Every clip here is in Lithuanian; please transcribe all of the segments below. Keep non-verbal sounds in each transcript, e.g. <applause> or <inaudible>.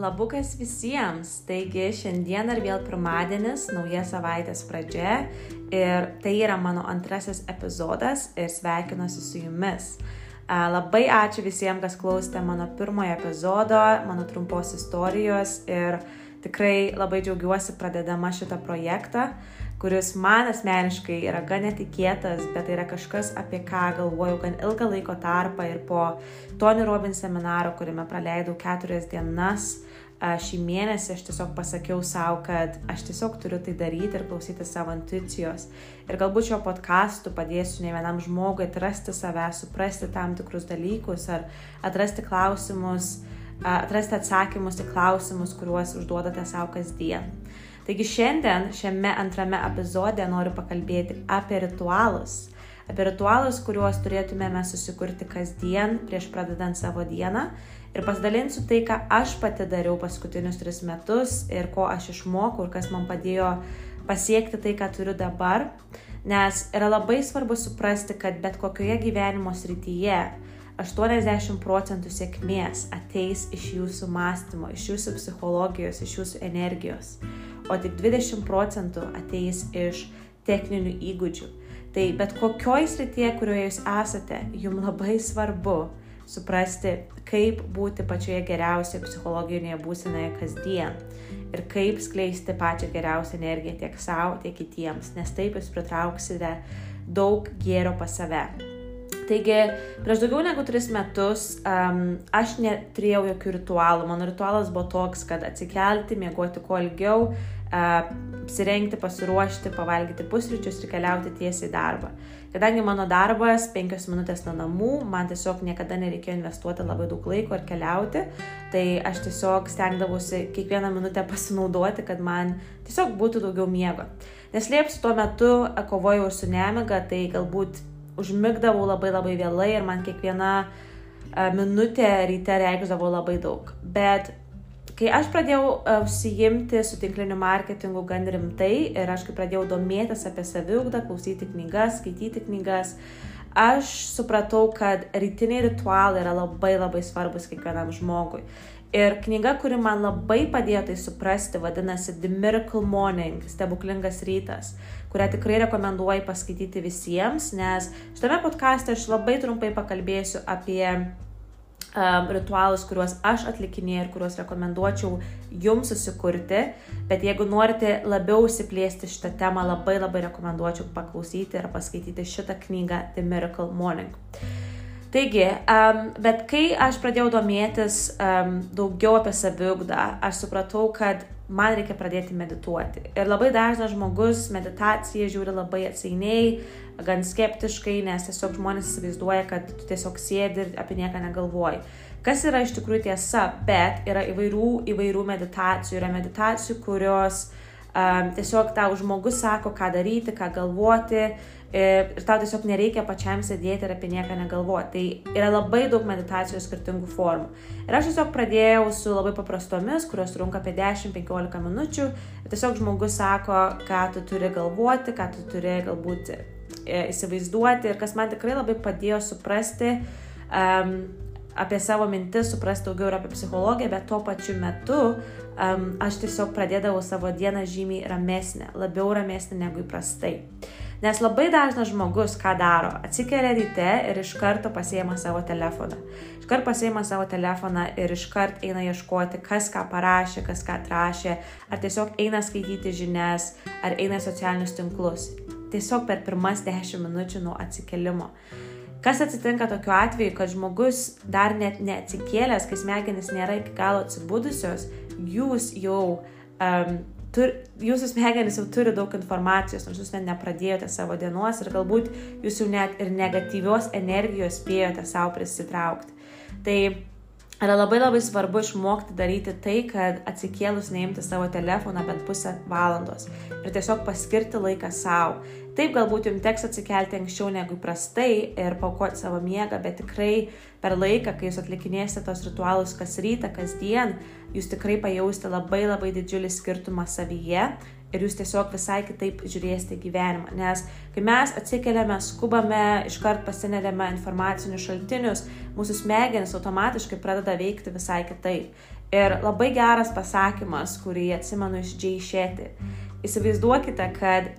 Labukas visiems. Taigi šiandien ir vėl pirmadienis, nauja savaitės pradžia ir tai yra mano antrasis epizodas ir sveikinuosi su jumis. Labai ačiū visiems, kas klausėte mano pirmojo epizodo, mano trumpos istorijos ir tikrai labai džiaugiuosi pradedama šitą projektą kuris man asmeniškai yra gan netikėtas, bet tai yra kažkas, apie ką galvojau gan ilgą laiko tarpą ir po Tony Robbins seminaro, kuriame praleidau keturias dienas, šį mėnesį aš tiesiog pasakiau savo, kad aš tiesiog turiu tai daryti ir klausyti savo intuicijos. Ir galbūt šio podkastu padėsiu ne vienam žmogui atrasti save, suprasti tam tikrus dalykus ar atrasti klausimus, atrasti atsakymus į klausimus, kuriuos užduodate savo kasdien. Taigi šiandien šiame antrame epizode noriu pakalbėti apie ritualus. Apie ritualus, kuriuos turėtumėme susikurti kasdien prieš pradedant savo dieną. Ir pasidalinsiu tai, ką aš pati dariau paskutinius tris metus ir ko aš išmokau ir kas man padėjo pasiekti tai, ką turiu dabar. Nes yra labai svarbu suprasti, kad bet kokioje gyvenimo srityje 80 procentų sėkmės ateis iš jūsų mąstymo, iš jūsų psichologijos, iš jūsų energijos o tik 20 procentų ateis iš techninių įgūdžių. Tai bet kokioj srityje, kurioje jūs esate, jums labai svarbu suprasti, kaip būti pačioje geriausioje psichologinėje būsenoje kasdien ir kaip skleisti pačią geriausią energiją tiek savo, tiek kitiems, nes taip jūs pritrauksite daug gėrio pas save. Taigi, prieš daugiau negu tris metus um, aš neturėjau jokių ritualų. Mano ritualas buvo toks, kad atsikelti, miegoti kuo ilgiau, apsirengti, pasiruošti, pavalgyti pusryčius ir keliauti tiesiai į darbą. Kadangi mano darbas penkios minutės nuo namų, man tiesiog niekada nereikėjo investuoti labai daug laiko ir keliauti, tai aš tiesiog stengdavausi kiekvieną minutę pasinaudoti, kad man tiesiog būtų daugiau miego. Neslėpsiu, tuo metu kovojau su nemiga, tai galbūt užmigdavau labai labai vėlai ir man kiekviena minutė ryte reikšdavo labai daug. Bet Kai aš pradėjau e, užsijimti su tinkliniu marketingu gan rimtai ir aš kai pradėjau domėtis apie saviugdą, klausyti knygas, skaityti knygas, aš supratau, kad rytiniai ritualai yra labai labai svarbus kiekvienam žmogui. Ir knyga, kuri man labai padėjo tai suprasti, vadinasi The Miracle Morning, stebuklingas rytas, kurią tikrai rekomenduoju paskaityti visiems, nes šitame podkastė aš labai trumpai pakalbėsiu apie um, ritualus, kuriuos aš atlikinėjau ir kuriuos rekomenduočiau jums susikurti, bet jeigu norite labiau įsiplėsti šitą temą, labai labai rekomenduočiau paklausyti ir paskaityti šitą knygą The Miracle Morning. Taigi, um, bet kai aš pradėjau domėtis um, daugiau apie saviugdą, aš supratau, kad man reikia pradėti medituoti. Ir labai dažnas žmogus meditaciją žiūri labai atsainiai, gan skeptiškai, nes tiesiog žmonės įsivaizduoja, kad tu tiesiog sėdi ir apie nieką negalvoji. Kas yra iš tikrųjų tiesa, bet yra įvairių, įvairių meditacijų. Yra meditacijų, kurios um, tiesiog tau žmogus sako, ką daryti, ką galvoti ir tau tiesiog nereikia pačiam sėdėti ir apie nieką negalvoti. Tai yra labai daug meditacijos skirtingų formų. Ir aš tiesiog pradėjau su labai paprastomis, kurios trunka apie 10-15 minučių. Tiesiog žmogus sako, ką tu turi galvoti, ką tu turi galbūt e, įsivaizduoti ir kas man tikrai labai padėjo suprasti um, apie savo mintis, suprasti daugiau ir apie psichologiją, bet tuo pačiu metu um, aš tiesiog pradėdavau savo dieną žymiai ramesnė, labiau ramesnė negu įprastai. Nes labai dažnas žmogus ką daro? Atsikelia ryte ir iš karto pasiema savo telefoną. Iškart pasiema savo telefoną ir iškart eina ieškoti, kas ką parašė, kas ką atrašė, ar tiesiog eina skaityti žinias, ar eina socialinius tinklus. Tiesiog per pirmas 10 minučių nuo atsikelimo. Kas atsitinka tokiu atveju, kad žmogus dar net neatsikėlęs, kai smegenys nėra iki galo atsibudusios, jūs jau um, tur, jūsų smegenys jau turi daug informacijos, nors jūs net nepradėjote savo dienos ir galbūt jūs jau net ir negatyvios energijos spėjote savo prisitraukti. Tai yra labai labai svarbu išmokti daryti tai, kad atsikėlus neimti savo telefoną bent pusę valandos ir tiesiog paskirti laiką savo. Taip, galbūt jums teks atsikelti anksčiau negu įprastai ir paukoti savo miegą, bet tikrai per laiką, kai jūs atlikinėsite tos ritualus kas rytą, kasdien, jūs tikrai pajausite labai labai didžiulį skirtumą savyje ir jūs tiesiog visai kitaip žiūrėsite gyvenimą. Nes kai mes atsikeliame, skubame, iškart pasineriame informacinius šaltinius, mūsų smegenys automatiškai pradeda veikti visai kitaip. Ir labai geras pasakymas, kurį atsimenu iš Jay Shetty. Įsivaizduokite, kad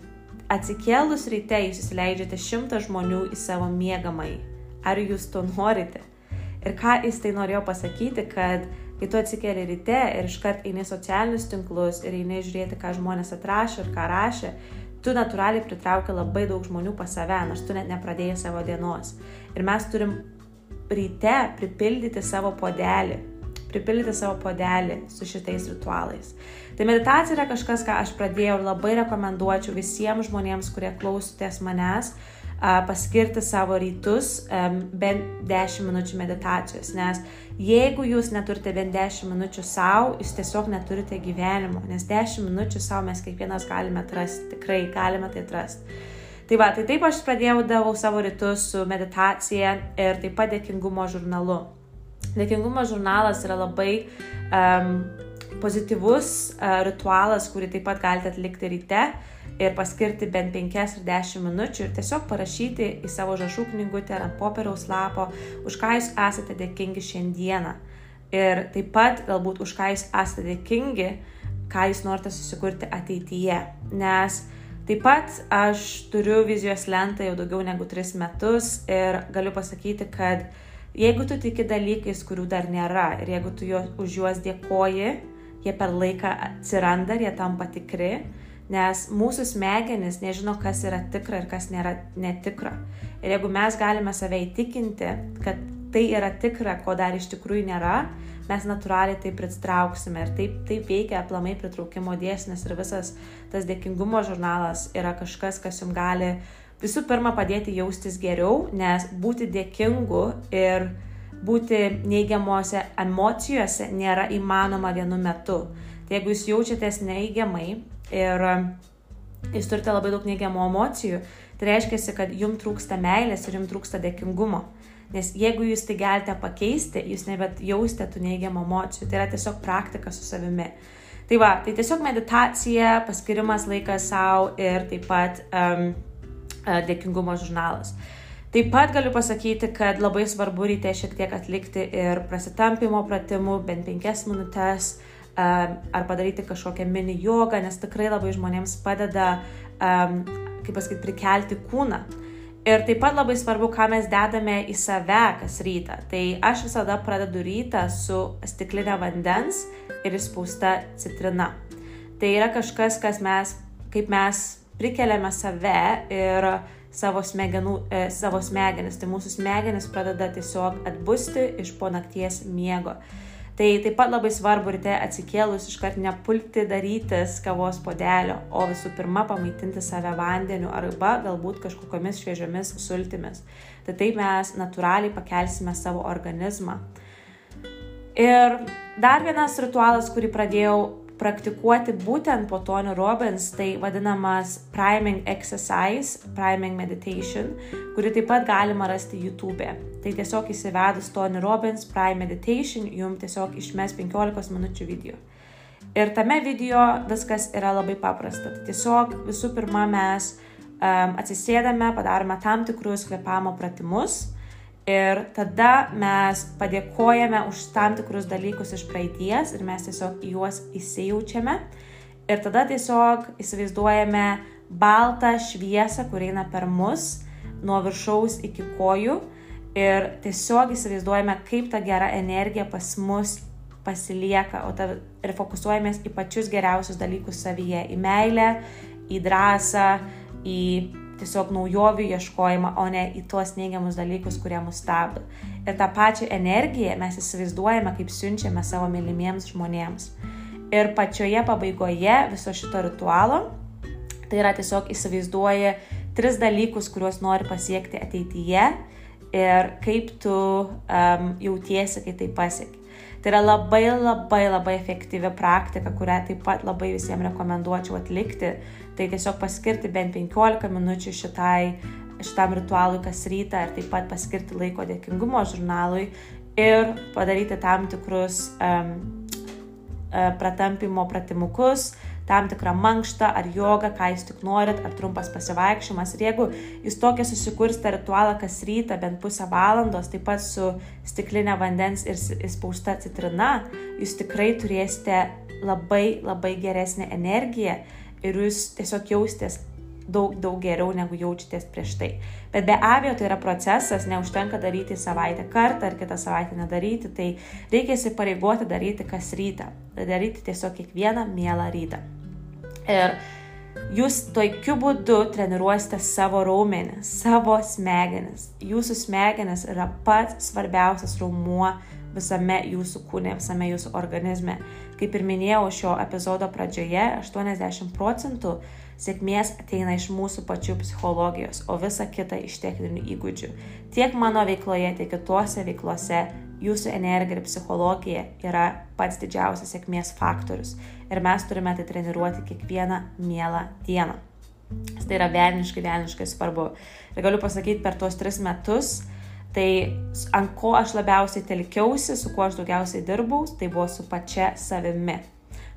atsikėlus ryte jūs įsileidžiate šimtą žmonių į savo mėgamąjį. Ar jūs to norite? Ir ką jis tai norėjo pasakyti, kad kai tu atsikeli ryte ir iškart eini socialinius tinklus ir eini žiūrėti, ką žmonės atrašė ir ką rašė, tu natūraliai pritraukia labai daug žmonių pas save, nors tu net nepradėjai savo dienos. Ir mes turim ryte pripildyti savo podelį, pripildyti savo podelį su šitais ritualais. Tai meditacija yra kažkas, ką aš pradėjau ir labai rekomenduočiau visiems žmonėms, kurie klausotės manęs, paskirti savo rytus bent 10 minučių meditacijos, nes jeigu jūs neturite bent 10 minučių savo, jūs tiesiog neturite gyvenimo, nes 10 minučių savo mes kiekvienas galime atrasti, tikrai galime tai atrasti. Tai va, tai taip aš pradėjau davau savo rytus su meditacija ir taip pat dėkingumo žurnalu. Dėkingumo žurnalas yra labai um, pozityvus uh, ritualas, kurį taip pat galite atlikti ryte ir paskirti bent 5 ar 10 minučių ir tiesiog parašyti į savo žašų knygutę ar ant popieriaus lapo, už ką jūs esate dėkingi šiandieną. Ir taip pat galbūt už ką jūs esate dėkingi, ką jūs norite susikurti ateityje. Nes taip pat aš turiu vizijos lentą jau daugiau negu 3 metus ir galiu pasakyti, kad jeigu tu tiki dalykais, kurių dar nėra ir jeigu tu juos, už juos dėkoji, jie per laiką atsiranda ir jie tampa tikri, nes mūsų smegenys nežino, kas yra tikra ir kas nėra netikra. Ir jeigu mes galime save įtikinti, kad tai yra tikra, ko dar iš tikrųjų nėra, mes natūraliai tai pritrauksime ir taip, taip veikia aplamai pritraukimo dėsnis ir visas tas dėkingumo žurnalas yra kažkas, kas jums gali visų pirma padėti jaustis geriau, nes būti dėkingu ir būti neigiamuose emocijose nėra įmanoma vienu metu. Tai jeigu jūs jaučiatės neigiamai ir um, jūs turite labai daug neigiamų emocijų, tai reiškia, kad jums trūksta meilės ir jums trūksta dėkingumo. Nes jeigu jūs tai galite pakeisti, jūs nebet jausite tų neigiamų emocijų. Tai yra tiesiog praktika su savimi. Tai va, tai tiesiog meditacija, paskirimas laikas savo ir taip pat um, dėkingumo žurnalas. Taip pat galiu pasakyti, kad labai svarbu ryte šiek tiek atlikti ir prasitampimo pratimų, bent penkias minutės, uh, ar padaryti kažkokią mini jogą, nes tikrai labai žmonėms padeda, kaip pasakyti, prikelti kūną. Ir taip pat labai svarbu, ką mes dedame į save kas rytą. Tai aš visada pradedu rytą su stiklinė vandens ir įspausta citrina. Tai yra kažkas, kas mes, kaip mes prikeliame save ir savo, smegenų, e, savo smegenis. Tai mūsų smegenis pradeda tiesiog atbusti iš po nakties miego. Tai taip pat labai svarbu ryte atsikėlus iškart nepulti darytis kavos podelio, o visų pirma pamaitinti save vandeniu arba galbūt kažkokiamis šviežiomis sultimis. Tai taip mes natūraliai pakelsime savo organizmą. Ir dar vienas ritualas, kurį pradėjau praktikuoti būtent po Tony Robbins, tai vadinamas priming exercise, priming meditation, kurį taip pat galima rasti YouTube. Tai tiesiog įsivedus Tony Robbins Prime Meditation, jums tiesiog išmes 15 minučių video. Ir tame video viskas yra labai paprasta. Tai tiesiog visų pirma mes um, atsisėdame, padarome tam tikrus kvepamo pratimus Ir tada mes padėkojame už tam tikrus dalykus iš praeities ir mes tiesiog juos įsijaučiame. Ir tada tiesiog įsivaizduojame baltą šviesą, kur eina per mus nuo viršaus iki kojų. Ir tiesiog įsivaizduojame, kaip ta gera energija pas mus pasilieka, ta, ir fokusuojamės į pačius geriausius dalykus savyje - į meilę, į drąsą, į tiesiog naujovių ieškojimą, o ne į tuos neigiamus dalykus, kurie mus stabdo. Ir tą pačią energiją mes įsivaizduojame, kaip siunčiame savo mylimiems žmonėms. Ir pačioje pabaigoje viso šito ritualo, tai yra tiesiog įsivaizduoji tris dalykus, kuriuos nori pasiekti ateityje ir kaip tu um, jautiesi, kai tai pasieki. Tai yra labai labai labai efektyvi praktika, kurią taip pat labai visiems rekomenduočiau atlikti. Tai tiesiog paskirti bent 15 minučių šitai, šitam ritualui kas rytą ir taip pat paskirti laiko dėkingumo žurnalui ir padaryti tam tikrus um, pratampimo pratimukus, tam tikrą mankštą ar jogą, ką jūs tik norit, ar trumpas pasivaikščiojimas. Ir jeigu jūs tokia susikursite ritualą kas rytą, bent pusę valandos, taip pat su stiklinė vandens ir įspausta citrina, jūs tikrai turėsite labai labai geresnę energiją ir jūs tiesiog jaustės daug, daug geriau negu jaučiatės prieš tai. Bet be abejo, tai yra procesas, neužtenka daryti savaitę kartą ar kitą savaitę nedaryti, tai reikia įsipareigoti daryti kas rytą, daryti tiesiog kiekvieną mielą rytą. Ir jūs tokiu būdu treniruosite savo raumenį, savo smegenis. Jūsų smegenis yra pats svarbiausias raumuo visame jūsų kūne, visame jūsų organizme. Kaip ir minėjau šio epizodo pradžioje, 80 procentų sėkmės ateina iš mūsų pačių psichologijos, o visa kita iš techninių įgūdžių. Tiek mano veikloje, tiek kitose veiklose jūsų energija ir psichologija yra pats didžiausias sėkmės faktorius. Ir mes turime tai treniruoti kiekvieną mielą dieną. Tai yra velniškai, velniškai svarbu. Ir galiu pasakyti, per tuos tris metus Tai ant ko aš labiausiai telkiausi, su kuo aš daugiausiai dirbau, tai buvo su pačia savimi.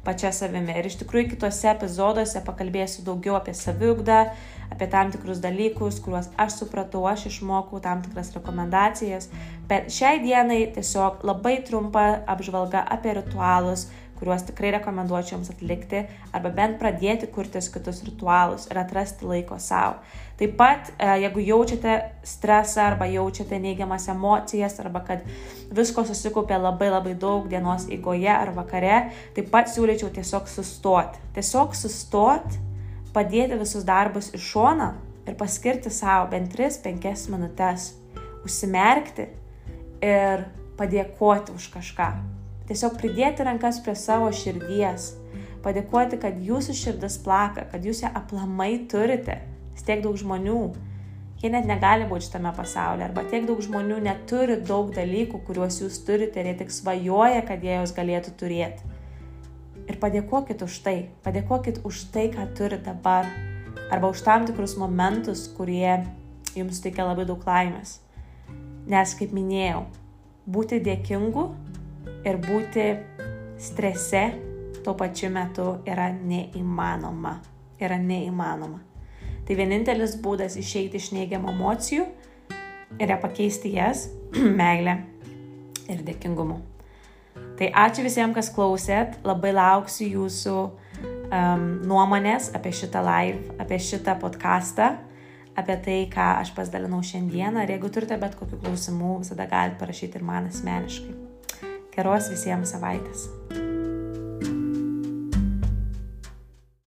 Pačia savimi. Ir iš tikrųjų kitose epizoduose pakalbėsiu daugiau apie saviugdą, apie tam tikrus dalykus, kuriuos aš supratau, aš išmokau, tam tikras rekomendacijas. Bet šiai dienai tiesiog labai trumpa apžvalga apie ritualus, kuriuos tikrai rekomenduočiau jums atlikti, arba bent pradėti kurtis kitus ritualus ir atrasti laiko savo. Taip pat, e, jeigu jaučiate stresą arba jaučiate neigiamas emocijas, arba kad visko susikaupė labai labai daug dienos eigoje ar vakare, taip pat siūlyčiau tiesiog sustoti. Tiesiog sustoti, padėti visus darbus iš šoną ir paskirti savo bent 3-5 minutės, užsimerkti ir padėkoti už kažką Tiesiog pridėti rankas prie savo širdies, padėkoti, kad jūsų širdis plaka, kad jūs ją aplamai turite. Tiek daug žmonių, jie net negali būti šitame pasaulyje, arba tiek daug žmonių neturi daug dalykų, kuriuos jūs turite ir jie tik svajoja, kad jie juos galėtų turėti. Ir padėkokit už tai, padėkokit už tai, ką turite dabar, arba už tam tikrus momentus, kurie jums teikia labai daug laimės. Nes, kaip minėjau, būti dėkingu ir būti strese tuo pačiu metu yra neįmanoma. Yra neįmanoma. Tai vienintelis būdas išeiti iš neigiamų emocijų yra pakeisti jas <clears throat> meilę ir dėkingumu. Tai ačiū visiems, kas klausėt. Labai lauksiu jūsų um, nuomonės apie šitą live, apie šitą podcastą, apie tai, ką aš pasidalinau šiandieną. Ir jeigu turite bet kokių klausimų, visada galite parašyti ir man asmeniškai. Geros visiems savaitės.